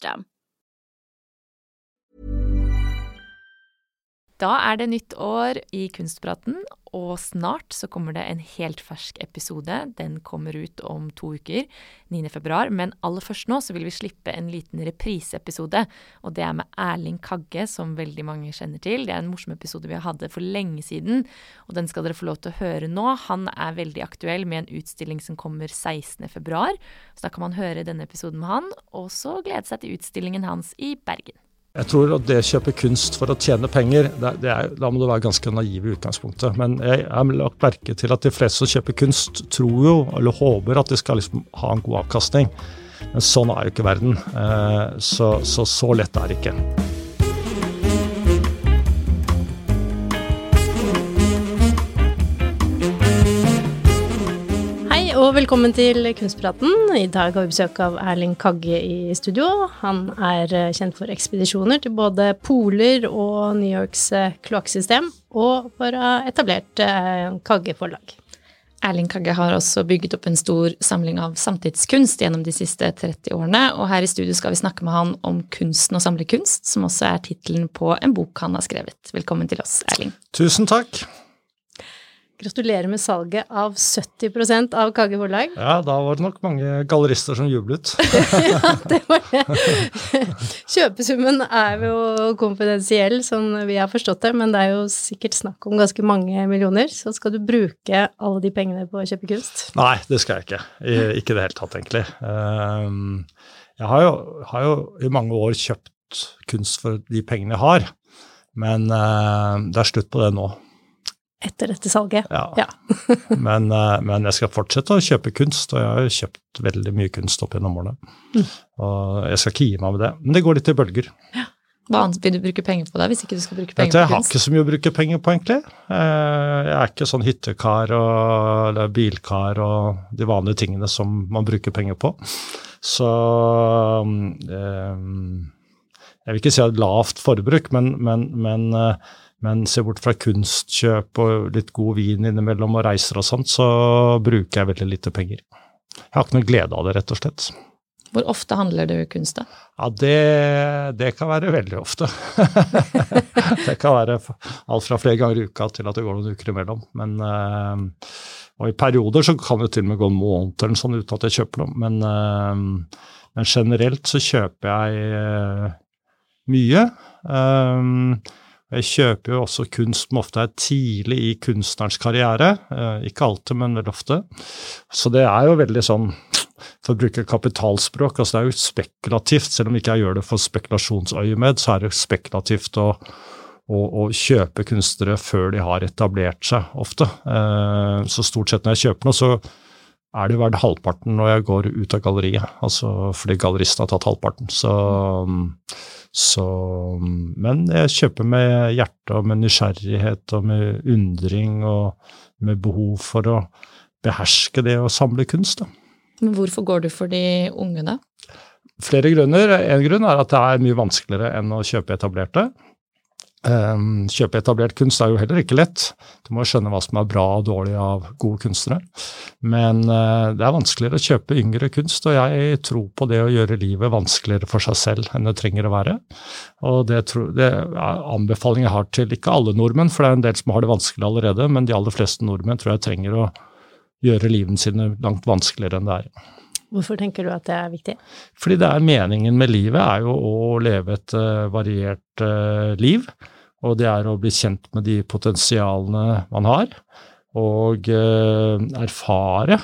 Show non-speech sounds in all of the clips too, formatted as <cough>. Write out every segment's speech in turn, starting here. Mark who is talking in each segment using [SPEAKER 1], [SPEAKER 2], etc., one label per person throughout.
[SPEAKER 1] system.
[SPEAKER 2] Da er det nytt år i Kunstpraten, og snart så kommer det en helt fersk episode. Den kommer ut om to uker, 9. februar. Men aller først nå så vil vi slippe en liten repriseepisode. Og det er med Erling Kagge, som veldig mange kjenner til. Det er en morsom episode vi hadde for lenge siden, og den skal dere få lov til å høre nå. Han er veldig aktuell med en utstilling som kommer 16. februar. Så da kan man høre denne episoden med han, og så glede seg til utstillingen hans i Bergen.
[SPEAKER 3] Jeg tror at det å kjøpe kunst for å tjene penger, det, det er, da må du være ganske naiv i utgangspunktet. Men jeg har lagt merke til at de fleste som kjøper kunst, tror jo, eller håper, at de skal liksom ha en god avkastning. Men sånn er jo ikke verden. Eh, så, så så lett er det ikke.
[SPEAKER 4] Og velkommen til Kunstpraten. I dag har vi besøk av Erling Kagge i studio. Han er eh, kjent for ekspedisjoner til både poler og New Yorks eh, kloakksystem, og for å ha etablert eh, Kagge forlag.
[SPEAKER 2] Erling Kagge har også bygget opp en stor samling av samtidskunst gjennom de siste 30 årene, og her i studio skal vi snakke med han om kunsten å samle kunst, som også er tittelen på en bok han har skrevet. Velkommen til oss, Erling.
[SPEAKER 3] Tusen takk.
[SPEAKER 4] Gratulerer med salget av 70 av Kage forlag.
[SPEAKER 3] Ja, da var det nok mange gallerister som jublet. <laughs>
[SPEAKER 4] ja, det var det. Kjøpesummen er jo konfidensiell, sånn vi har forstått det, men det er jo sikkert snakk om ganske mange millioner. Så skal du bruke alle de pengene på å kjøpe kunst?
[SPEAKER 3] Nei, det skal jeg ikke. Ikke i det hele tatt, egentlig. Um, jeg har jo, har jo, i mange år kjøpt kunst for de pengene jeg har, men uh, det er slutt på det nå.
[SPEAKER 4] Etter dette salget?
[SPEAKER 3] Ja. ja. <laughs> men, uh, men, jeg skal fortsette å kjøpe kunst, og jeg har jo kjøpt veldig mye kunst opp gjennom årene. Mm. Og jeg skal ikke gi meg med det. Men det går litt i bølger.
[SPEAKER 2] Ja. Hva annet vil du bruke penger på da, hvis ikke du skal bruke penger på kunst?
[SPEAKER 3] Jeg har ikke så mye å bruke penger på, egentlig. Jeg er ikke sånn hyttekar og, eller bilkar og de vanlige tingene som man bruker penger på. Så um, Jeg vil ikke si at lavt forbruk, men, men, men, men se bort fra kunstkjøp og litt god vin innimellom og reiser og sånt, så bruker jeg veldig lite penger. Jeg har ikke noe glede av det, rett og slett.
[SPEAKER 2] Hvor ofte handler du kunst, da?
[SPEAKER 3] Ja, det, det kan være veldig ofte. <laughs> det kan være alt fra flere ganger i uka til at det går noen uker imellom. Men, øh, og i perioder så kan det til og med gå en måned eller sånn uten at jeg kjøper noe. Men, øh, men generelt så kjøper jeg øh, mye. Jeg kjøper jo også kunst som ofte er tidlig i kunstnerens karriere. ikke alltid, men veldig ofte. Så det er jo veldig sånn for å bruke kapitalspråk. altså Det er jo spekulativt, selv om ikke jeg gjør det for spekulasjonsøyemed, så er det spekulativt å, å, å, kjøpe kunstnere før de har etablert seg, ofte. Eh, så stort sett når jeg kjøper noe, så er det jo verdt halvparten når jeg går ut av galleriet. Altså fordi galleristen har tatt halvparten. Så, så Men jeg kjøper med hjerte og med nysgjerrighet og med undring og med behov for å beherske det å samle kunst. da.
[SPEAKER 2] Men hvorfor går du for de unge, da?
[SPEAKER 3] Flere grunner. En grunn er at det er mye vanskeligere enn å kjøpe etablerte. Um, kjøpe etablert kunst er jo heller ikke lett. Du må skjønne hva som er bra og dårlig av gode kunstnere. Men uh, det er vanskeligere å kjøpe yngre kunst, og jeg tror på det å gjøre livet vanskeligere for seg selv enn det trenger å være. Og det, tror, det er anbefaling jeg har til ikke alle nordmenn, for det er en del som har det vanskelig allerede, men de aller fleste nordmenn tror jeg trenger å gjøre livene sine langt vanskeligere enn det er.
[SPEAKER 4] Hvorfor tenker du at det er viktig?
[SPEAKER 3] Fordi det er meningen med livet er jo å leve et uh, variert uh, liv. Og det er å bli kjent med de potensialene man har, og uh, erfare.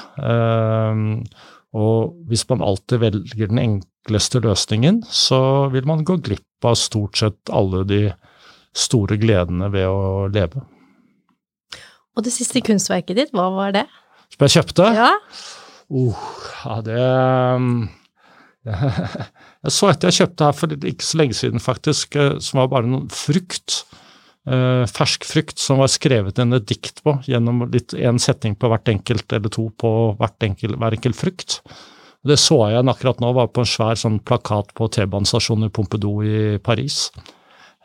[SPEAKER 3] Og hvis man alltid velger den enkleste løsningen, så vil man gå glipp av stort sett alle de store gledene ved å leve.
[SPEAKER 4] Og det siste kunstverket ditt, hva var det?
[SPEAKER 3] Som jeg kjøpte?
[SPEAKER 4] Ja.
[SPEAKER 3] Uh, ja, det um, <laughs> Jeg så etter jeg kjøpte her for ikke så lenge siden, faktisk, eh, som var bare noen frukt. Uh, fersk frukt som var skrevet en et dikt på, gjennom litt én setning på hvert enkelt, eller to på enkelt, hver enkelt frukt. Det så jeg akkurat nå, var på en svær sånn plakat på T-banestasjonen i Pompidou i Paris.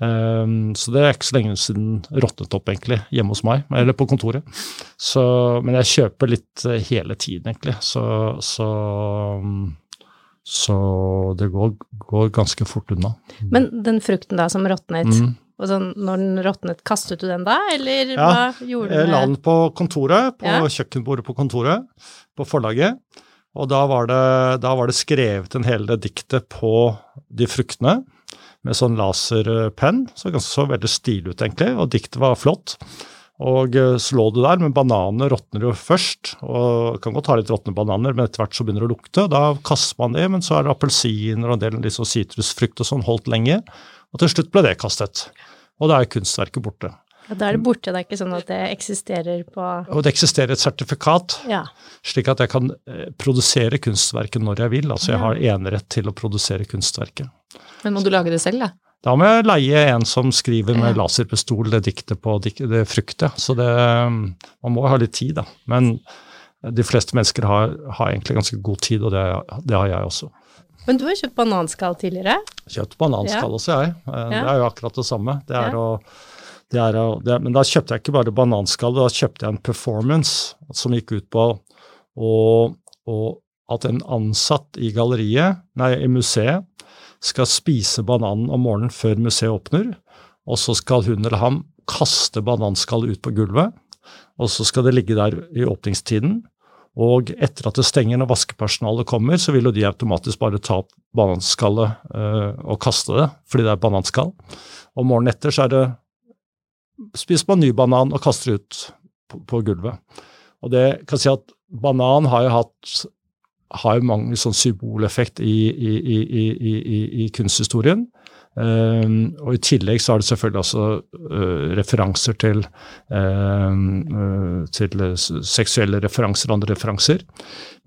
[SPEAKER 3] Um, så det er ikke så lenge siden råtnet opp, egentlig, hjemme hos meg, eller på kontoret. Så, men jeg kjøper litt uh, hele tiden, egentlig. Så, så, så det går, går, ganske fort unna.
[SPEAKER 4] Men den frukten da som råtnet, mm. og sånn, når den råtnet, kastet du den da, eller
[SPEAKER 3] ja,
[SPEAKER 4] hva gjorde du med
[SPEAKER 3] Jeg la den på kontoret, på ja. kjøkkenbordet på kontoret, på forlaget. Og da var, det, da var det skrevet en hel diktet på de fruktene med sånn laserpenn. Så ganske så veldig stilig ut, egentlig, og diktet var flott. Og eh, så lå det der, men bananene råtner jo først. og Kan godt ha litt råtne bananer, men etter hvert så begynner det å lukte. Da kaster man det, men så er det appelsiner og en del liksom sitrusfrukt og sånn holdt lenge. Og til slutt ble det kastet. Og da er kunstverket borte.
[SPEAKER 4] Ja, Da er det borte, det er ikke sånn at det eksisterer på
[SPEAKER 3] Og det eksisterer et sertifikat,
[SPEAKER 4] ja.
[SPEAKER 3] slik at jeg kan eh, produsere kunstverket når jeg vil. Altså jeg har enerett til å produsere kunstverket.
[SPEAKER 2] Men må du lage det selv, da?
[SPEAKER 3] Da må jeg leie en som skriver med laserpistol det diktet på det fruktet. Så det, man må ha litt tid, da. Men de fleste mennesker har, har egentlig ganske god tid, og det, det, har jeg også.
[SPEAKER 4] Men du har kjøpt bananskall tidligere?
[SPEAKER 3] Kjøpt bananskall ja. også, jeg. Eh, det er jo akkurat det samme. Det er ja. å det er, det, men da kjøpte jeg ikke bare bananskall, da kjøpte jeg en performance som gikk ut på å, å, at en ansatt i galleriet, nei, i museet skal spise bananen om morgenen før museet åpner, og så skal hun eller han kaste bananskallet ut på gulvet, og så skal det ligge der i åpningstiden. Og etter at det stenger når vaskepersonalet kommer, så vil jo de automatisk bare ta opp bananskallet øh, og kaste det, fordi det er bananskall. Og morgenen etter så er det spiser man ny banan og kaster ut på, på gulvet. Og det kan si at banan har jo hatt har jo mange sånn symboleffekt i, i, i, i kunsthistorien. Um, og I tillegg så har det selvfølgelig også uh, referanser til, uh, til seksuelle referanser og andre referanser.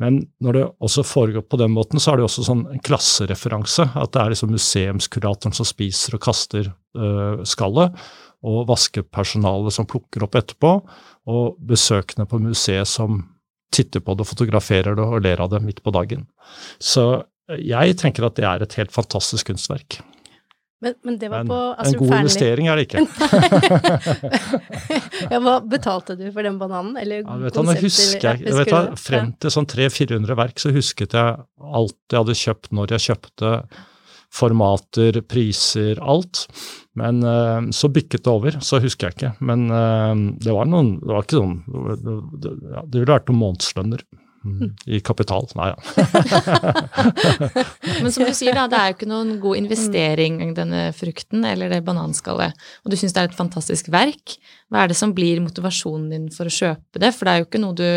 [SPEAKER 3] Men når det også foregår på den måten, så er det også sånn en klassereferanse. At det er liksom museumskuratoren som spiser og kaster uh, skallet, og vaskepersonalet som plukker opp etterpå, og besøkende på museet som titter på det, fotograferer det og ler av det midt på dagen. Så jeg tenker at det er et helt fantastisk kunstverk.
[SPEAKER 4] Men, men det var på
[SPEAKER 3] En god investering er det ikke. <laughs>
[SPEAKER 4] ja, hva betalte du for den bananen? Eller
[SPEAKER 3] ja, vet du, husker jeg, jeg vet du, Frem til sånn 300-400 verk så husket jeg alt jeg hadde kjøpt når jeg kjøpte formater, priser, alt. Men uh, så bikket det over, så husker jeg ikke. Men uh, det var noen Det var ikke sånn Det, det, ja, det ville vært noen månedslønner. Mm, I kapital. Nei ja. <laughs>
[SPEAKER 2] Men som du sier, da, det er jo ikke noen god investering, denne frukten eller det bananskallet. Og du syns det er et fantastisk verk. Hva er det som blir motivasjonen din for å kjøpe det? For det er jo ikke noe du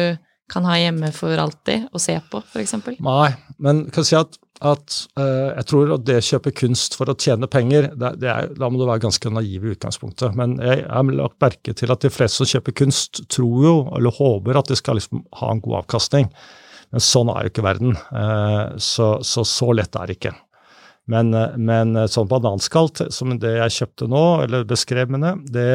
[SPEAKER 2] kan ha hjemme for alltid og se på, f.eks.
[SPEAKER 3] Nei, men kan si at at uh, jeg tror at det å kjøpe kunst for å tjene penger, det, det er, da må du være ganske naiv i utgangspunktet. Men jeg har lagt merke til at de fleste som kjøper kunst, tror jo, eller håper, at de skal liksom ha en god avkastning. Men sånn er jo ikke verden. Uh, så, så, så lett er det ikke. Men, uh, men sånn bananskall som det jeg kjøpte nå, eller beskrev med det, det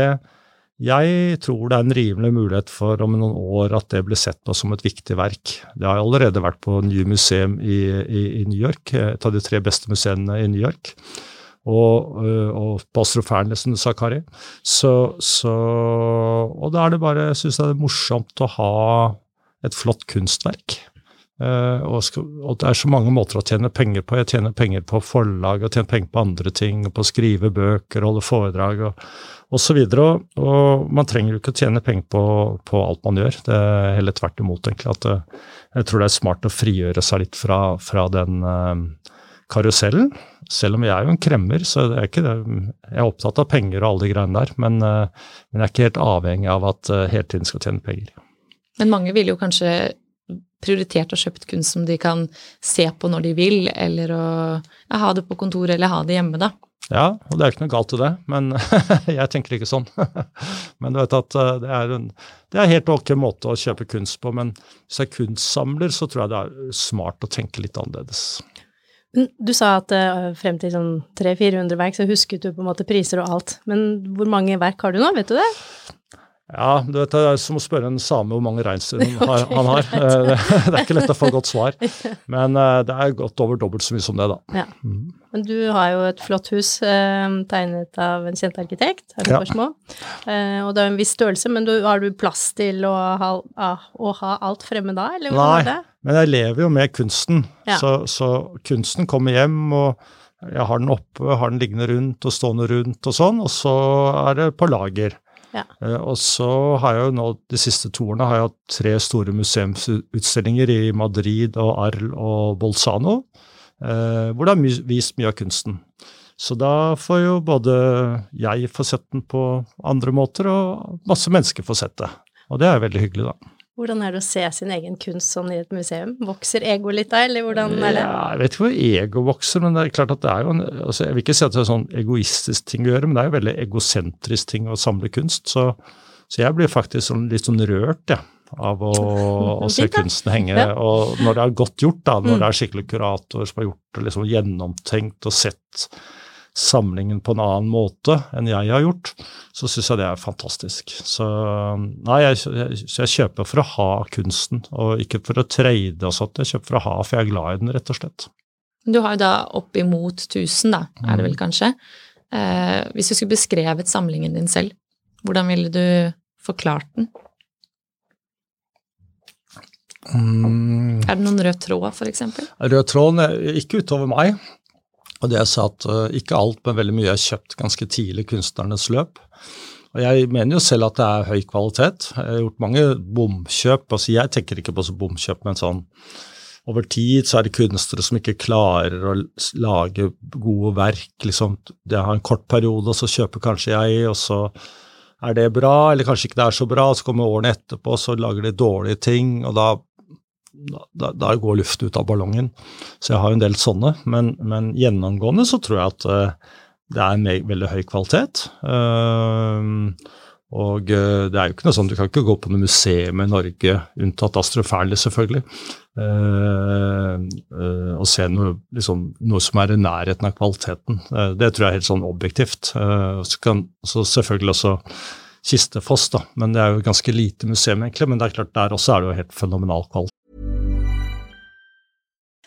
[SPEAKER 3] jeg tror det er en rimelig mulighet for om noen år at det blir sett på som et viktig verk. Det har allerede vært på New Museum i, i, i New York, et av de tre beste museene i New York. Og, øh, og på Astrofernlesen, sa Kari. Så, så, og da er det bare, syns jeg det er morsomt å ha et flott kunstverk. Uh, og, og, det er så mange måter å tjene penger på. Jeg tjener penger på forlag, og tjener penger på andre ting, på å skrive bøker, holde foredrag og osv. Og, og man trenger jo ikke å tjene penger på, på, alt man gjør. Det er heller tvert imot, egentlig. At uh, jeg tror det er smart å frigjøre seg litt fra, fra den uh, karusellen. Selv om jeg er jo en kremmer, så det er ikke det. jeg er opptatt av penger og alle de greiene der. Men, men jeg er ikke helt avhengig av at hele tiden skal tjene penger.
[SPEAKER 2] Men mange vil jo kanskje prioritert og kjøpt kunst som de kan se på når de vil, eller å ja, ha det på kontoret eller ha det hjemme, da.
[SPEAKER 3] Ja, og det er ikke noe galt i det, men <laughs> jeg tenker ikke sånn. <laughs> men du vet at eh, det er en det er helt ok måte å kjøpe kunst på, men hvis jeg er kunstsamler, så tror jeg det er smart å tenke litt annerledes.
[SPEAKER 4] Du sa at uh, frem til sånn 300-400 verk så husket du på en måte priser og alt, men hvor mange verk har du nå, vet du det?
[SPEAKER 3] Ja, du vet, det er som å spørre en same hvor mange reinsdyr okay, han har. <laughs> Eh, <laughs> det er ikke lett å få godt svar, men eh, det er godt over dobbelt så mye som det, da.
[SPEAKER 4] Ja. Mm. Men du har jo et flott hus eh, tegnet av en kjent arkitekt, her ja. eh, og det er en viss størrelse, men du, har du plass til å ha, å ha alt fremme da, eller
[SPEAKER 3] Nei, det? men jeg lever jo med kunsten, ja. så, så kunsten kommer hjem, og jeg har den oppe, har den liggende rundt og stående rundt og sånn, og så er det på lager. Ja. Uh, og så har jeg jo nå de siste to årene har jeg hatt tre store museumsutstillinger i Madrid og Arl og Bolzano, uh, hvor det er vist mye av kunsten. Så da får jo både jeg få sett den på andre måter, og masse mennesker får sett det. Og det er veldig hyggelig, da.
[SPEAKER 4] Hvordan er det å se sin egen kunst sånn i et museum? Vokser ego litt da, eller hvordan er det?
[SPEAKER 3] Ja, jeg vet ikke hvor ego vokser, men det er klart at det er jo en altså Jeg vil ikke si at det er sånn egoistisk ting å gjøre, men det er jo veldig egosentrisk ting å samle kunst. Så, så jeg blir faktisk sånn, litt sånn rørt, jeg. Ja, av å, å se kunsten henge. Ja. Og når det er godt gjort, da, når mm. det er skikkelig kurator som har gjort det liksom gjennomtenkt og sett samlingen på en annen måte enn jeg har gjort, så syns jeg det er fantastisk. Så nei, jeg, jeg, jeg, kjøper for å ha kunsten, og ikke for å trade og sånt. Jeg kjøper for å ha, for jeg er glad i den, rett og slett.
[SPEAKER 2] Du har jo da oppimot 1000, da, er det vel mm. kanskje. Eh, hvis du skulle beskrevet samlingen din selv, hvordan ville du forklart den? Mm. Er det noen rød tråd, f.eks.?
[SPEAKER 3] Rød tråd ikke utover meg. Og det jeg sa at uh, ikke alt, men veldig mye er kjøpt ganske tidlig kunstnernes løp. Og jeg mener jo selv at det er høy kvalitet. Jeg har gjort mange bomkjøp. altså Jeg tenker ikke på så bomkjøp, men sånn over tid så er det kunstnere som ikke klarer å lage gode verk. liksom, Det har en kort periode, og så kjøper kanskje jeg, og så er det bra, eller kanskje ikke det er så bra, og så kommer årene etterpå, og så lager de dårlige ting, og da da, da, går luft ut av ballongen. Så jeg har en del sånne, men, men gjennomgående så tror jeg at uh, det er en veldig høy kvalitet. Uh, og uh, det er jo ikke noe sånn, du kan ikke gå på noe museum i Norge, unntatt Astroferli selvfølgelig, og se noe, liksom, noe, som er i nærheten av kvaliteten. det tror jeg er helt sånn objektivt. så, kan, så selvfølgelig også Kistefoss, da, men det er jo ganske lite museum, egentlig. Men det er klart, der også er det jo helt fenomenal kvalitet.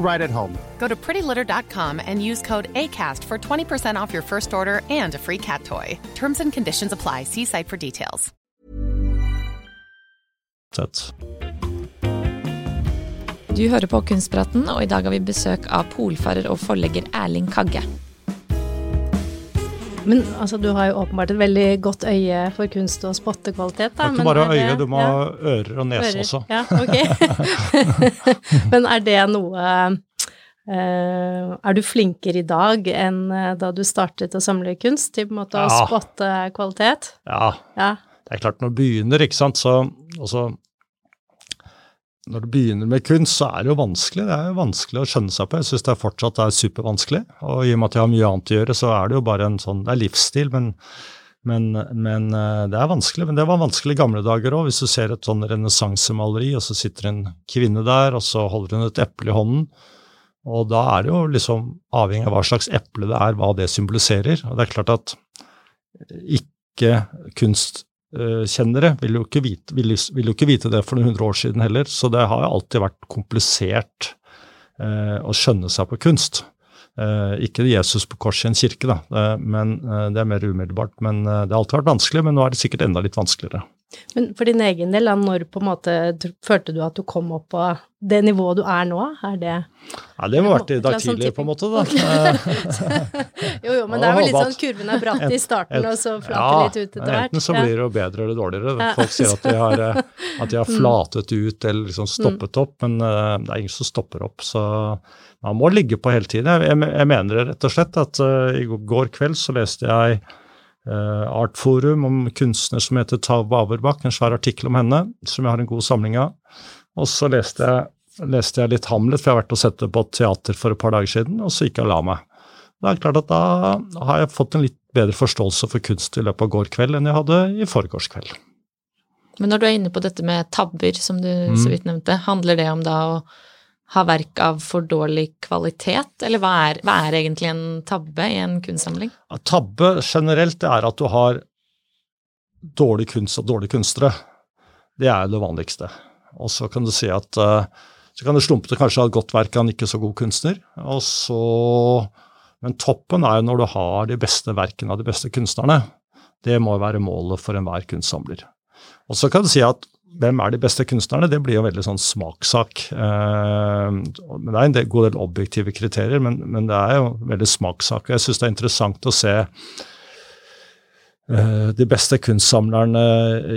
[SPEAKER 5] right at home.
[SPEAKER 6] Go to prettylitter.com and use code ACAST for 20% off your first order and a free cat toy. Terms and conditions apply. See site for details.
[SPEAKER 2] Du hører på Kunstpraten, og i dag har vi besøk av polfarer og forlegger Erling Kagge.
[SPEAKER 4] Men altså, du har jo åpenbart et veldig godt øye for kunst og spottekvalitet.
[SPEAKER 3] Da. Ikke bare øye, du må ja. ha ører og nese ører. også.
[SPEAKER 4] Ja, ok. <laughs> men er det noe Uh, er du flinkere i dag enn uh, da du startet å samle kunst, til på en måte ja. å spotte kvalitet?
[SPEAKER 3] Ja. ja. Det er klart, når du begynner, ikke sant, så også, når du begynner med kunst, så er det jo vanskelig. Det er jo vanskelig å skjønne seg på. Jeg syns det fortsatt er supervanskelig. Og i og med at jeg har mye annet å gjøre, så er det jo bare en sånn Det er livsstil, men, men, men eh, det er vanskelig. Men det var vanskelig i gamle dager òg. Hvis du ser et sånn renessansemaleri, og så sitter en kvinne der, og så holder hun et eple i hånden. Og da er det jo liksom avhengig av hva slags eple det er, hva det symboliserer. Og det er klart at ikke kunst kjennere vil jo, ikke vite, vil, vil jo ikke vite det for noen hundre år siden heller, så det har alltid vært komplisert eh, å skjønne seg på kunst. Eh, ikke Jesus på korset i en kirke, da, eh, men eh, det er mer umiddelbart. Men eh, det har alltid vært vanskelig, men nå er det sikkert enda litt vanskeligere.
[SPEAKER 4] Men for din egen del, når på en måte følte du at du kom opp på det nivået du er nå? Er det
[SPEAKER 3] Ja, det vært i dag tidlig, på en måte, da. <laughs>
[SPEAKER 4] jo, jo, men det er vel litt sånn kurven er bratt i starten, og så flater litt ut etter hvert.
[SPEAKER 3] Enten så blir det jo bedre eller dårligere. Folk sier at de har, eh, at de har mm. flatet ut eller liksom mm. stoppet opp, men uh, det er ingen som stopper opp. Så man må ligge på hele tiden. Jeg, mener rett og slett at uh, i går kveld så leste jeg Artforum om kunstner som heter Tau Averbakk, en svær artikkel om henne, som jeg har en god samling av. Og så leste jeg, leste jeg litt Hamlet, for jeg har vært og sett det på teater for et par dager siden, og så gikk jeg og la meg. Det er klart at Da har jeg fått en litt bedre forståelse for kunst i løpet av går kveld enn jeg hadde i forgårs kveld.
[SPEAKER 2] Men når du er inne på dette med tabber, som du mm. så vidt nevnte, handler det om da å ha verk av for dårlig kvalitet, eller hva er, hva er egentlig en tabbe i en kunstsamling?
[SPEAKER 3] Ja, tabbe generelt er at du har dårlig kunst og dårlige kunstnere. Det er det vanligste. Og så kan du si at uh, så kan det slumpe til kanskje ha et godt verk av en ikke så god kunstner. Og så, men toppen er jo når du har de beste verkene av de beste kunstnerne. Det må være målet for enhver kunstsamler. Og så kan du si at hvem er de beste kunstnerne? Det blir jo veldig sånn smakssak. Eh, Det er en god del objektive kriterier, men, men det er jo veldig smakssak. Jeg syns det er interessant å se eh, de beste kunstsamlerne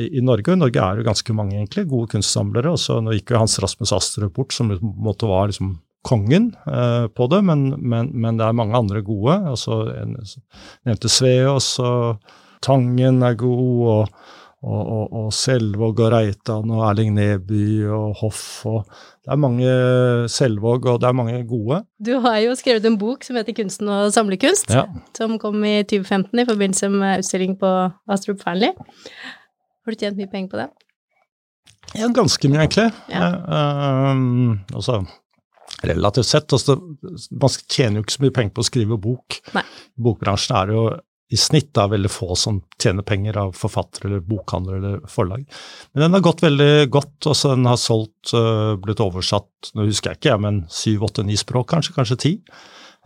[SPEAKER 3] i Norge. Norge er jo ganske mange egentlig, gode kunstsamlere. Også, Nå gikk jo Hans Rasmus Astrup bort, som måtte være liksom kongen eh, på det, men, men, men, det er mange andre gode. altså Jeg nevnte Sveås, og Tangen er god. og og, og, og Selvåg og Reitan og Erling Neby og Hoff og Det er mange Selvåg, og det er mange gode.
[SPEAKER 4] Du har jo skrevet en bok som heter 'Kunsten og samlekunst', ja. som kom i 2015 i forbindelse med utstilling på Astrup Fearnley. Har du tjent mye penger på det?
[SPEAKER 3] Ja, ganske mye, egentlig. Ja. Um, altså, relativt sett. Altså, man tjener jo ikke så mye penger på å skrive bok. Nei. Bokbransjen er jo i snitt er veldig få som tjener penger av forfattere eller bokhandlere eller forlag. Men den har gått veldig godt. også Den har solgt, uh, blitt oversatt nå husker jeg ikke, men syv, åtte, ni språk kanskje, kanskje ti.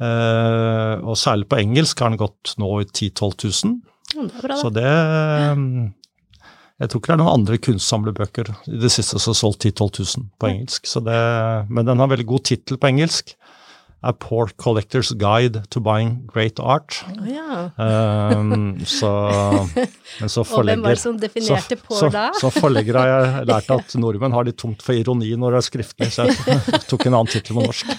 [SPEAKER 3] Uh, og særlig på engelsk har den gått nå i 10 000-12 000. Så det um, Jeg tror ikke det er noen andre kunstsamlebøker i det siste som har solgt 10 000-12 000 på engelsk. Det, men den har veldig god tittel på engelsk. A Poor Collector's Guide to Buying Great Art.
[SPEAKER 4] Oh, ja.
[SPEAKER 3] um, så, <laughs> men så forlegger,
[SPEAKER 4] Og hvem var det som definerte
[SPEAKER 3] så, Poor
[SPEAKER 4] da?
[SPEAKER 3] Så, så forlegger har jeg <laughs> lært at nordmenn har litt tungt for ironi når det er skriftlig, så jeg tok en annen tittel på norsk.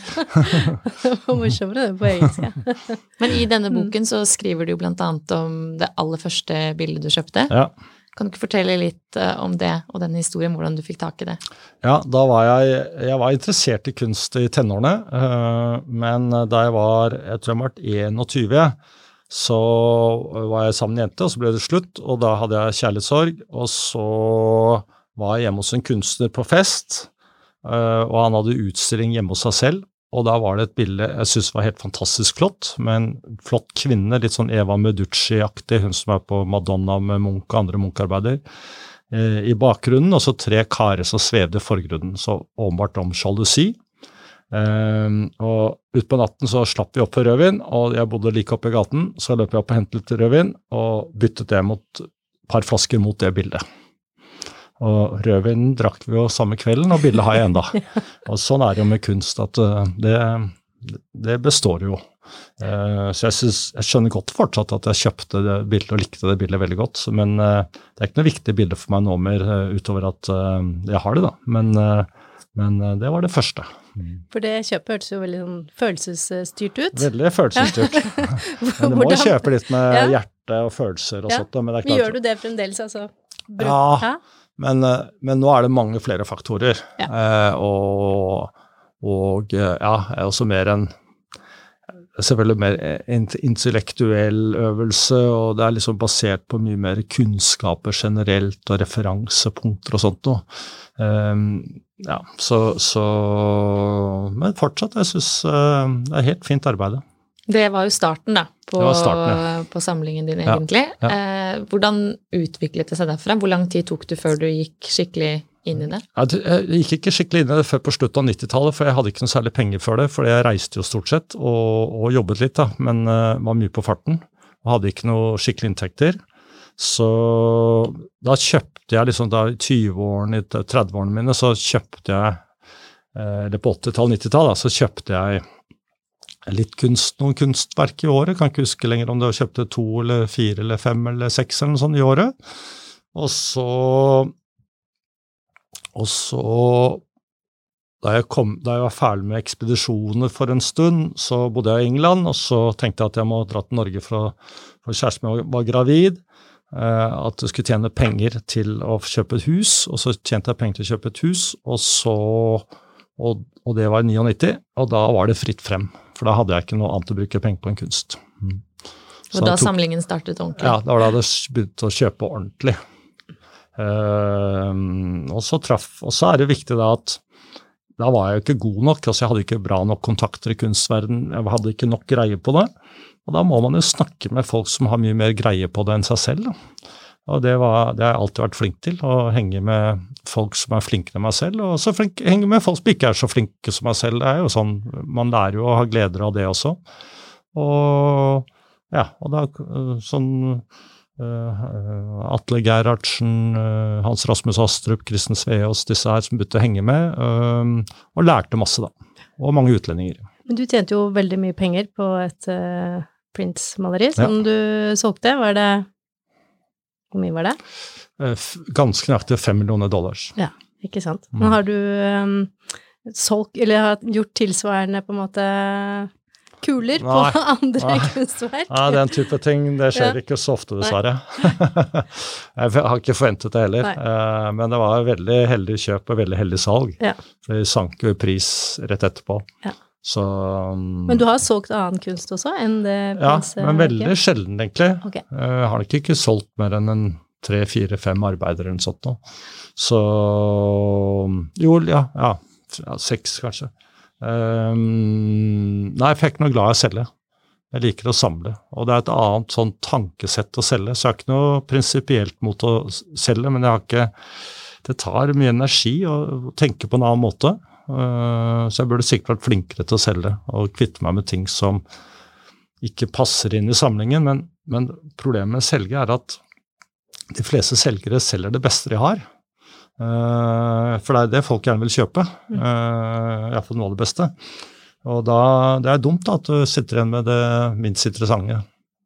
[SPEAKER 3] <laughs>
[SPEAKER 4] Morsommere det på engelsk, ja.
[SPEAKER 2] Men i denne boken så skriver du jo annet om det aller første bildet du kjøpte.
[SPEAKER 3] Ja.
[SPEAKER 2] Kan du ikke fortelle litt eh, om det og den historien, hvordan du fikk tak i det?
[SPEAKER 3] Ja, da var jeg, jeg var interessert i kunst i tenårene, eh, men da jeg var jeg tror jeg var 21, så var jeg sammen med en jente, og så ble det slutt, og da hadde jeg kjærlighetssorg. Og så var jeg hjemme hos en kunstner på fest, eh, og han hadde utstilling hjemme hos seg selv. Og da var det et bilde jeg syntes var helt fantastisk flott, med en flott kvinne, litt sånn Eva Meducci-aktig, hun som er på Madonna med Munch og andre Munch-arbeider, eh, i bakgrunnen, og så tre karer som svevde i forgrunnen, så åpenbart om sjalusi. Eh, og utpå natten så slapp vi opp for rødvin, og jeg bodde like oppe i gaten, så løp jeg opp og hentet litt rødvin, og byttet det mot par flasker mot det bildet. Og rødvinen drakk vi jo samme kvelden, og bildet har jeg enda. <laughs> Og sånn er det jo med kunst, at eh, det, det består jo. Uh, så jeg, synes, jeg, skjønner godt fortsatt at jeg kjøpte det bildet og likte det bildet veldig godt. Men uh, det er ikke noe viktig bilde for meg nå mer, utover at jeg har det, da. Men, men det var det første.
[SPEAKER 4] For det kjøpet hørtes jo veldig sånn følelsesstyrt ut.
[SPEAKER 3] Veldig følelsesstyrt. <laughs> men du må jo kjøpe litt med ja. hjerte og følelser og ja. sånt. Men,
[SPEAKER 4] men gjør du det fremdeles, altså?
[SPEAKER 3] Ja.
[SPEAKER 4] Ja.
[SPEAKER 3] Men, eh, men nå er det mange flere faktorer. Eh, og, og eh, ja, er også mer en Selvfølgelig mer intellektuell øvelse, og det er liksom basert på mye mer kunnskaper generelt og referansepunkter og sånt noe. Um, ja, så, så Men fortsatt, jeg syns det er helt fint arbeid.
[SPEAKER 2] Det var jo starten, da, på,
[SPEAKER 3] starten, ja.
[SPEAKER 2] på samlingen din, egentlig.
[SPEAKER 3] ja.
[SPEAKER 2] Eh, hvordan utviklet det seg derfra? Hvor lang tid tok du før du gikk skikkelig inn i det?
[SPEAKER 3] Ja, Jeg gikk ikke skikkelig inn i det før på slutten av 90-tallet, for jeg hadde ikke noe særlig penger før det. For jeg reiste jo stort sett og, og jobbet litt, da, men uh, var mye på farten. Og hadde ikke noe skikkelige inntekter. Så da kjøpte jeg liksom da i 20-årene, i 30-årene mine, så kjøpte jeg eh, Eller på 80-tallet, 90-tallet, så kjøpte jeg litt kunst, noen kunstverk i året. Kan ikke huske lenger om var kjøpte to eller fire eller fem eller seks eller noe sånt i året. Og så og så da jeg, kom, da jeg var ferdig med ekspedisjoner for en stund, så bodde jeg i England, og så tenkte jeg at jeg må dra til Norge for, å- for kjæresten min var gravid. eh, at jeg skulle tjene penger til å kjøpe et hus, og så tjente jeg penger til å kjøpe et hus, og så og, og det var i 99, og da var det fritt frem. For da hadde jeg ikke noe annet å bruke penger på enn kunst. Mm. Så
[SPEAKER 2] Og da
[SPEAKER 3] tok-
[SPEAKER 2] samlingen startet ordentlig?
[SPEAKER 3] ja, det var da det begynte å kjøpe ordentlig. Uh, og, så traff, og så er det viktig da at da var jeg jo ikke god nok. altså Jeg hadde ikke bra nok kontakter i kunstverden, jeg hadde ikke nok greie på det. Og da må man jo snakke med folk som har mye mer greie på det enn seg selv. Da. Og det, var, det har jeg alltid vært flink til, å henge med folk som er flinkere enn meg selv, og så flink, henger med folk som ikke er så flinke som meg selv. Det er jo sånn, Man lærer jo å ha gleder av det også. Og ja, og da øh, sånn uh, Atle Gerhardsen, uh, Hans Rasmus Astrup, Kristen Sveås, disse her som begynte å henge med, uh, og lærte masse, da. Og mange utlendinger.
[SPEAKER 4] Men du tjente jo veldig mye penger på et uh, Prince-maleri som du solgte. Var det Hvor mye var det?
[SPEAKER 3] Eh, Ganske nøyaktig fem millioner dollars.
[SPEAKER 4] Ja, ikke sant. Men har du um, solgt, eller har gjort tilsvarende på en måte kuler på
[SPEAKER 3] Nei. <laughs>
[SPEAKER 4] andre
[SPEAKER 3] Nei.
[SPEAKER 4] kunstverk?
[SPEAKER 3] Nei, den type ting, det skjer
[SPEAKER 4] Ja.
[SPEAKER 3] ikke så ofte, dessverre. <laughs> jeg har ikke forventet det heller,
[SPEAKER 4] Nei.
[SPEAKER 3] eh, men det var veldig heldig kjøp og veldig heldig salg.
[SPEAKER 4] Ja.
[SPEAKER 3] Det sank jo i pris rett etterpå.
[SPEAKER 4] Ja.
[SPEAKER 3] Så um,
[SPEAKER 4] Men du har solgt annen kunst også enn det
[SPEAKER 3] Ja, men veldig sjelden, egentlig.
[SPEAKER 4] Ok.
[SPEAKER 3] Eh, Jeg har nok ikke solgt mer enn en tre, fire, fem arbeider eller noe sånt nå. Så Jo, ja. ja, ja seks, kanskje. Um, nei, for jeg er ikke noe glad i å selge. Jeg liker å samle. Og det er et annet sånn tankesett å selge. Så jeg har ikke noe prinsipielt mot å selge, men jeg har ikke Det tar mye energi å tenke på en annen måte. Uh, så jeg burde sikkert vært flinkere til å selge og kvitte meg med ting som ikke passer inn i samlingen. Men, men problemet med selge er at de fleste selgere selger det beste de har. Eh, for det er det folk gjerne vil kjøpe. Uh, Iallfall noe av det beste. Og da, det er dumt da, at du sitter igjen med det minst interessante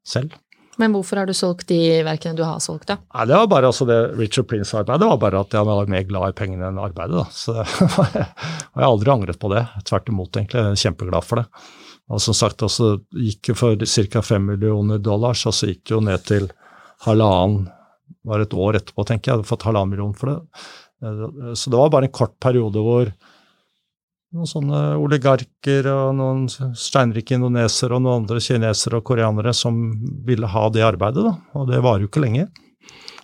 [SPEAKER 3] selv.
[SPEAKER 2] Men hvorfor har du solgt de verkene du har solgt, da?
[SPEAKER 3] Nei, Det var bare altså det Richard Prince-arbeidet var bare at jeg var mer glad i pengene enn arbeidet. da. Så <laughs> og jeg har aldri angret på det. Tvert imot, egentlig. Jeg er kjempeglad for det. Og som sagt, altså, gikk for ca. 5 millioner dollar, så gikk det jo ned til halvannen Var et år etterpå, tenker jeg. Jeg hadde fått halvannen million for det. Eh, Så det var bare en kort periode hvor noen sånne oligarker og noen steinrike indonesere og noen andre kinesere og koreanere som ville ha det arbeidet, da. Og det varer jo ikke lenge.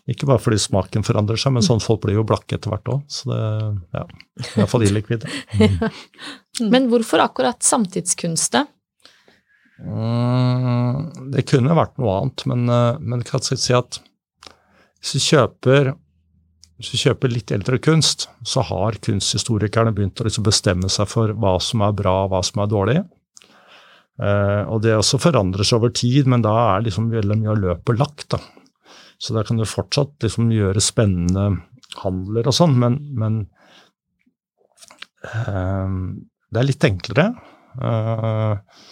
[SPEAKER 3] Ikke bare fordi smaken forandrer seg, men sånn folk blir jo blakke etter hvert òg. Så det ja, iallfall illikvid. <laughs>
[SPEAKER 2] Men hvorfor akkurat samtidskunst.
[SPEAKER 3] Mm, det kunne vært noe annet, men, eh, men kan jeg si at hvis du kjøper hvis vi kjøper litt eldre kunst, så har kunsthistorikerne begynt å liksom bestemme seg for hva som er bra og hva som er dårlig. Eh, og det også forandrer seg over tid, men da er liksom veldig mye av løpet lagt. da. Så da kan du fortsatt liksom gjøre spennende handler og sånn, men, men eh, det er litt enklere. Eh,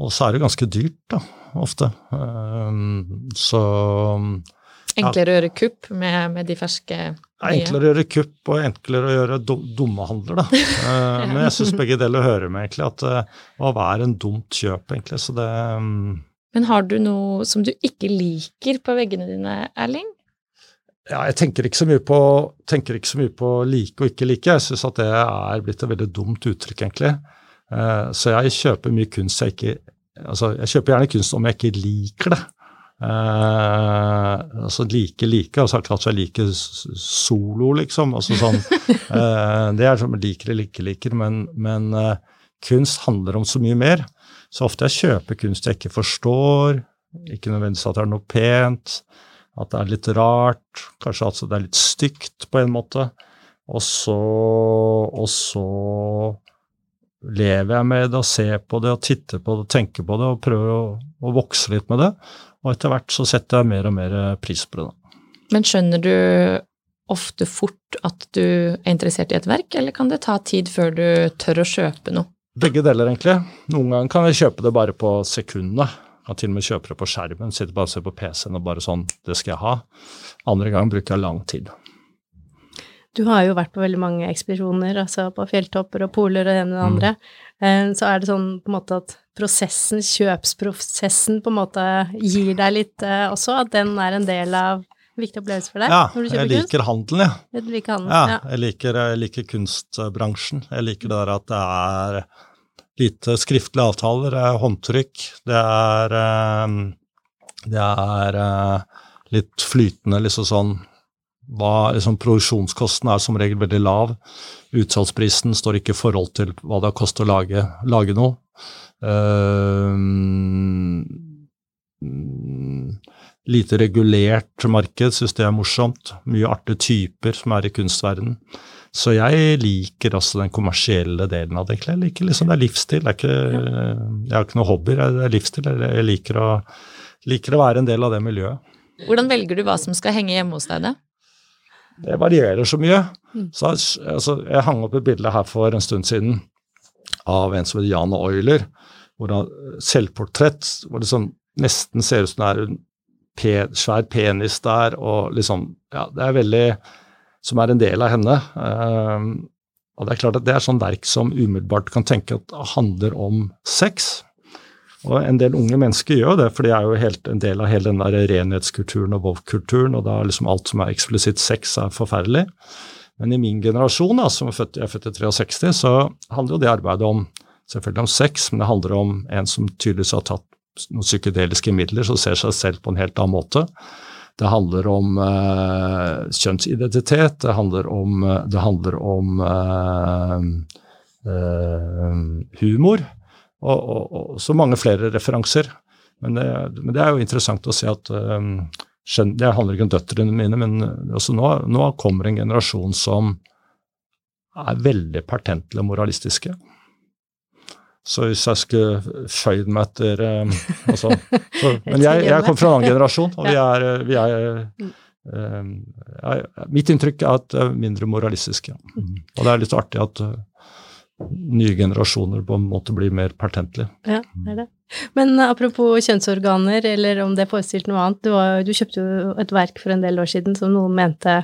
[SPEAKER 3] og så er det ganske dyrt, da, ofte. Så
[SPEAKER 2] Enklere å gjøre kupp med, med de ferske
[SPEAKER 3] det er enklere å gjøre kupp og enklere å gjøre dum- dumme handler, da. <laughs> Eh, Men jeg syns begge deler hører med, egentlig. At hva er en dumt kjøp, egentlig. Så det mm,
[SPEAKER 2] Men har du noe som du ikke liker på veggene dine, Erling?
[SPEAKER 3] ja, jeg tenker ikke så mye på, ikke så mye på like og ikke like. Jeg syns at det er blitt et veldig dumt uttrykk, egentlig. Uh, så jeg kjøper mye kunst jeg ikke Altså, jeg kjøper gjerne kunst om jeg ikke liker det. Uh, altså like like, altså akkurat jeg liker solo, liksom. altså sånn, uh, <laughs> Det er som jeg liker eller ikke liker, men, men uh, kunst handler om så mye mer. Så ofte jeg kjøper kunst jeg ikke forstår, ikke nødvendigvis at det er noe pent, at det er litt rart, kanskje at det er litt stygt på en måte. Og så, og så lever jeg med det og ser på det og titter på det og tenker på det og prøver å, å vokse litt med det. Og etter hvert så setter jeg mer og mer pris på det. Da.
[SPEAKER 2] Men skjønner du ofte fort at du er interessert i et verk, eller kan det ta tid før du tør å kjøpe noe?
[SPEAKER 3] Begge deler, egentlig. Noen ganger kan jeg kjøpe det bare på sekundene. Kan til og med kjøpe det på skjermen, sitter bare og ser på PC-en og bare sånn, det skal jeg ha. Andre ganger bruker jeg lang tid.
[SPEAKER 4] Du har jo vært på veldig mange ekspedisjoner, altså på fjelltopper og poler og det ene og det andre. Mm. Så er det sånn på en måte at prosessen, kjøpsprosessen, på en måte gir deg litt uh, også, at den er en del av viktig opplevelse for deg?
[SPEAKER 3] Ja, jeg liker handelen,
[SPEAKER 4] ja. Jeg liker handelen,
[SPEAKER 3] ja. ja. Jeg, liker, jeg liker kunstbransjen. Jeg liker det der at det er lite skriftlige avtaler, det er håndtrykk, det er eh, Det er eh, litt flytende, liksom sånn hva, liksom, Produksjonskosten er som regel veldig lav. Utsalgsprisen står ikke i forhold til hva det har kostet å lage, lage noe. Uh, lite regulert marked, syns det er morsomt. Mye artige typer som er i kunstverden. Så jeg liker altså den kommersielle delen av det. Jeg liker liksom, Det er livsstil. Det er ikke, jeg har ikke noe hobbyer, det er livsstil. Jeg liker å, liker å være en del av det miljøet.
[SPEAKER 2] Hvordan velger du hva som skal henge hjemme hos deg, da?
[SPEAKER 3] Det varierer så mye. Mm. Så, altså, jeg hang opp et bilde her for en stund siden av en som heter Jan Euler, hvor han selvportrett hvor det sånn, nesten ser ut som det er en pe, svær penis der, og liksom Ja, det er veldig Som er en del av henne. Um, og det er klart at det er sånn verk som umiddelbart kan tenke at handler om sex. Og en del unge mennesker gjør det, for de er jo helt, en del av hele den der renhetskulturen og woke-kulturen, og da liksom alt som er eksplisitt sex, er forferdelig. Men i min generasjon, da, som er født, jeg er født i 63, så handler jo det arbeidet om selvfølgelig om sex, men det handler om en som tydeligvis har tatt noen psykedeliske midler, som ser seg selv på en helt annen måte. Det handler om uh, kjønnsidentitet, det handler om, det handler om uh, uh, humor, og, og, og, så mange flere referanser. Men det, men det, er jo interessant å se at Det handler ikke om døtrene mine, men også nå, nå kommer en generasjon som er veldig pertentlige og moralistiske. Så hvis jeg skulle føyd meg etter um, altså, <laughs> så, Men jeg, jeg kommer fra en annen generasjon, og vi er, eh, vi er um, ja, Mitt inntrykk er at det er mindre moralistiske. Mm. Og det er litt artig at nye generasjoner på en måte blir mer pertentlige.
[SPEAKER 4] Ja, det er det. Men apropos kjønnsorganer, eller om det forestilte noe annet. Du, var, du, kjøpte jo et verk for en del år siden som noen mente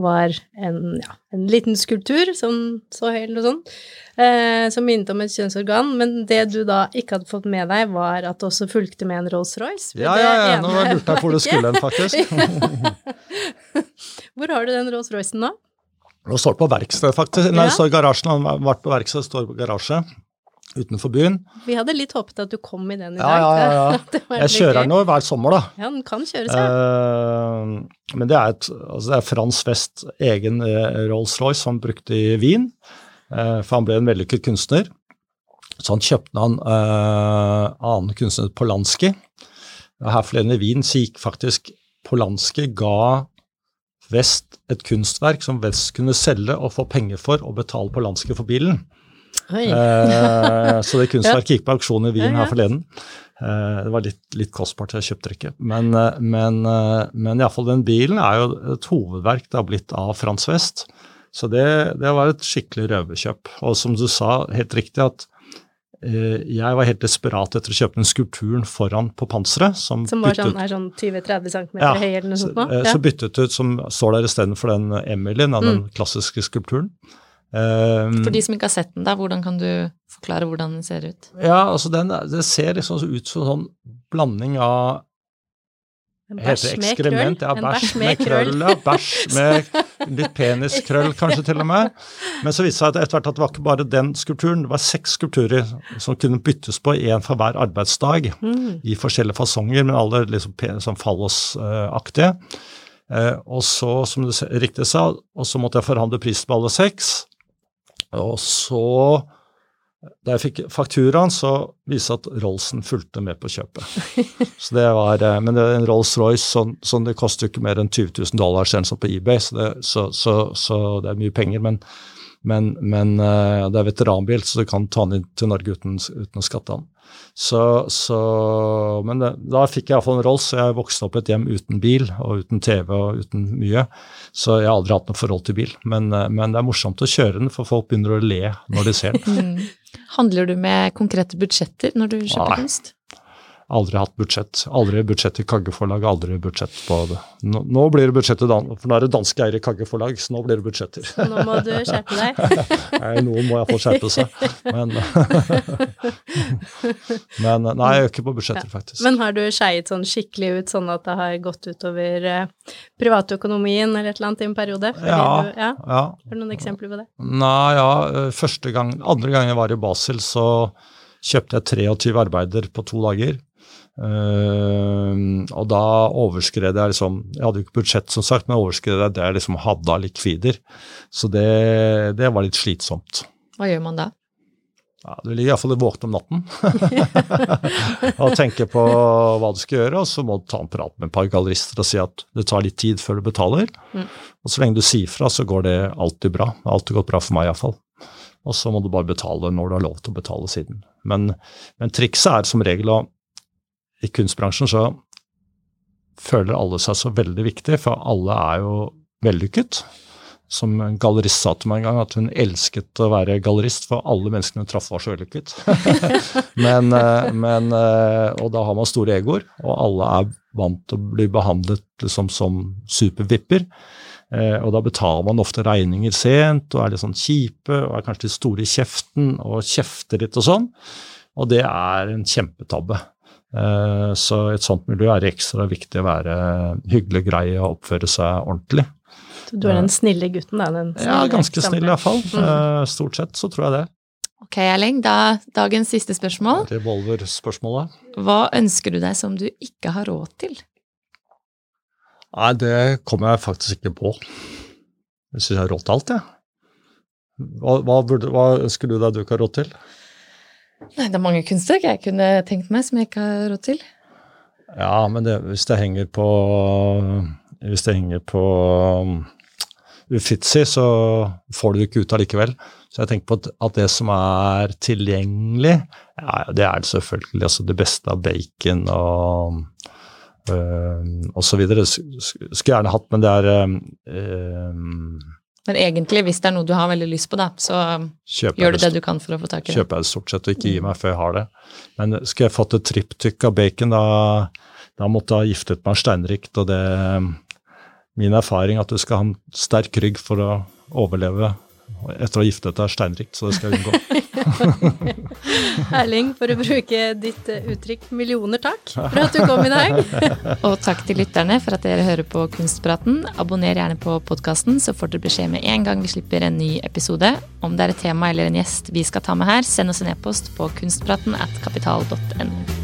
[SPEAKER 4] var en, ja, en liten skulptur som så høy eller noe sånt, eh, som minnet om et kjønnsorgan. Men det du da ikke hadde fått med deg, var at det også fulgte med en Rolls-Royce.
[SPEAKER 3] Ja, ja, ja, nå lurte jeg hvor det skulle hen, faktisk. <laughs>
[SPEAKER 4] hvor har du den Rolls-Roycen nå?
[SPEAKER 3] Nå står på verksted, faktisk. Nei, ja. står i garasjen. Han har vært på verksted, står på garasje utenfor byen.
[SPEAKER 4] Vi hadde litt håpet at du kom i den i
[SPEAKER 3] dag. Ja, ja, ja. <laughs> Jeg kjører den nå hver sommer, da.
[SPEAKER 4] Ja, den kan kjøres, ja. Uh,
[SPEAKER 3] men det er, et, altså det er Frans West egen uh, Rolls-Royce som han brukte i Wien, uh, for han ble en vellykket kunstner. Så han kjøpte han annen kunstner, Polanski. Her forleden i Wien så gikk faktisk Polanski ga West et kunstverk som West kunne selge og få penger for og betale Polanski for bilen. Eh, så det kunstverket <laughs> gikk på auksjon i Wien her forleden. Eh, det var litt, litt, kostbart, jeg kjøpte det ikke. Men, eh, men, eh, men iallfall den bilen er jo et hovedverk det har blitt av Frans West. Så det, det var et skikkelig røverkjøp. Og som du sa helt riktig, at jeg var helt desperat etter å kjøpe den skulpturen foran på panseret.
[SPEAKER 4] Som, som var sånn, er sånn 20-30 cm ja, høy eller noe sånt?
[SPEAKER 3] Så, ja. så byttet ut, som står der istedenfor den Emilyen, mm. den klassiske skulpturen.
[SPEAKER 2] Um, for de som ikke har sett den, da, hvordan kan du forklare hvordan den ser ut?
[SPEAKER 3] Ja, altså den, Det ser liksom ut som en sånn blanding av
[SPEAKER 4] En
[SPEAKER 3] Heter
[SPEAKER 4] bæsj med
[SPEAKER 3] ekskrement. Ja, bæsj med krøll. ja. Bæsj med litt peniskrøll, kanskje til og med. Men så viste det seg at etter hvert at det var ikke bare den skulpturen, det var seks skulpturer som kunne byttes på, én for hver arbeidsdag, i forskjellige fasonger, men alle liksom sånn fallosaktige. Eh, og så, som du riktig sa, og så måtte jeg forhandle prisen på alle seks. Og så, da jeg fikk fakturaen, så viste det at Rollsen fulgte med på kjøpet. Så det var, eh, Men det er en Rolls-Royce sånn, sånn det koster jo ikke mer enn 20 000 dollar sånn på eBay, så det, så, så, så det er mye penger. Men, men, men eh, det er veteranbil, så du kan ta den inn til Norge uten, uten å skatte den. Så, så, men det, da fikk jeg iallfall en Rolls, så jeg vokste opp i et hjem uten bil og uten TV og uten mye. Så jeg har aldri hatt noe forhold til bil. Men, eh, men det er morsomt å kjøre den, for folk begynner å le når de ser den. <laughs>
[SPEAKER 2] Handler du med konkrete budsjetter når du kjøper
[SPEAKER 3] Nei.
[SPEAKER 2] kunst?
[SPEAKER 3] Aldri hatt budsjett. Aldri budsjett i Kagge forlag, aldri budsjett på det. Nå, nå blir det budsjettet, for nå er det danske eiere i Kagge forlag, så nå blir det budsjetter.
[SPEAKER 4] Nå må du skjerpe deg. <laughs>
[SPEAKER 3] Nei, noen må iallfall skjerpe seg. Men, <laughs> men nei, jeg øker på budsjetter, faktisk.
[SPEAKER 4] Men har du skeiet sånn skikkelig ut, sånn at det har gått utover eh, privatøkonomien eller et eller annet i en periode?
[SPEAKER 3] Ja.
[SPEAKER 4] Du, ja.
[SPEAKER 3] ja.
[SPEAKER 4] Har du noen eksempler på det?
[SPEAKER 3] Nei, ja, eh, første gang, andre gang jeg var i Basel, så kjøpte jeg 23 arbeider på to dager. Eh, og da overskred jeg liksom Jeg hadde jo ikke budsjett, som sagt, men overskred jeg det jeg liksom hadde av likvider. Så det, det var litt slitsomt.
[SPEAKER 2] Hva gjør man da?
[SPEAKER 3] Ja, du ligger iallfall våken om natten <laughs> og tenker på hva du skal gjøre, og så må du ta en prat med et par gallerister og si at det tar litt tid før du betaler. Og så lenge du sier fra, så går det alltid bra. Det har gått bra for meg iallfall. Og så må du bare betale når du har lov til å betale siden. Men, men trikset er som regel å I kunstbransjen så føler alle seg så veldig viktig, for alle er jo vellykket. Som en gallerist sa til meg en gang, at hun elsket å være gallerist, for alle menneskene hun traff var så vellykket. <laughs> men, eh, men, eh, og da har man store egoer, og alle er vant til å bli behandlet liksom som supervipper. Eh, og da betaler man ofte regninger sent, og er litt sånn kjipe, og er kanskje litt store i kjeften, og kjefter litt og sånn. Og det er en kjempetabbe. Eh, så i et sånt miljø er det ekstra viktig å være hyggelig, grei og oppføre seg ordentlig.
[SPEAKER 4] Så Du er den snille gutten, da? Den
[SPEAKER 3] Ja, ganske snill iallfall.
[SPEAKER 4] Mm.
[SPEAKER 3] Uh, stort sett så tror jeg det.
[SPEAKER 2] Ok, Erling, da dagens siste spørsmål.
[SPEAKER 3] Revolver-spørsmålet.
[SPEAKER 2] Hva ønsker du deg som du ikke har råd til?
[SPEAKER 3] Nei, det kommer jeg faktisk ikke på. Jeg syns jeg har råd til alt, jeg. Hva, hva, hva ønsker du deg du ikke har råd til?
[SPEAKER 2] Nei, det er mange kunstverk jeg kunne tenkt meg som jeg ikke har råd til.
[SPEAKER 3] Ja, men det, hvis det henger på Hvis det henger på um, Uffizi, så får du det ikke ut allikevel. Så jeg tenker på at, det som er tilgjengelig, ja, det er selvfølgelig altså det beste av bacon og øh, og så videre. Sk- sk- Skulle gjerne hatt, men det er øh,
[SPEAKER 2] Men egentlig, hvis det er noe du har veldig lyst på, da, så
[SPEAKER 3] kjøper
[SPEAKER 2] gjør du det du kan for å få tak i det.
[SPEAKER 3] kjøper jeg det stort sett og ikke gi meg før jeg har det. Men skulle jeg fått et triptykk av bacon, da, da måtte jeg ha giftet meg steinrikt. Og det min erfaring at du skal ha en sterk rygg for å overleve etter å ha giftet deg steinrikt, så det skal jeg unngå. <laughs>
[SPEAKER 4] Erling, for å bruke ditt eh, uttrykk, millioner takk for at du kom i dag. <laughs>
[SPEAKER 2] Og takk til lytterne for at dere hører på Kunstpraten. Abonner gjerne på podkasten, så får dere beskjed med en gang vi slipper en ny episode. Om det er et tema eller en gjest vi skal ta med her, send oss en e-post på kunstpraten at kapital.no.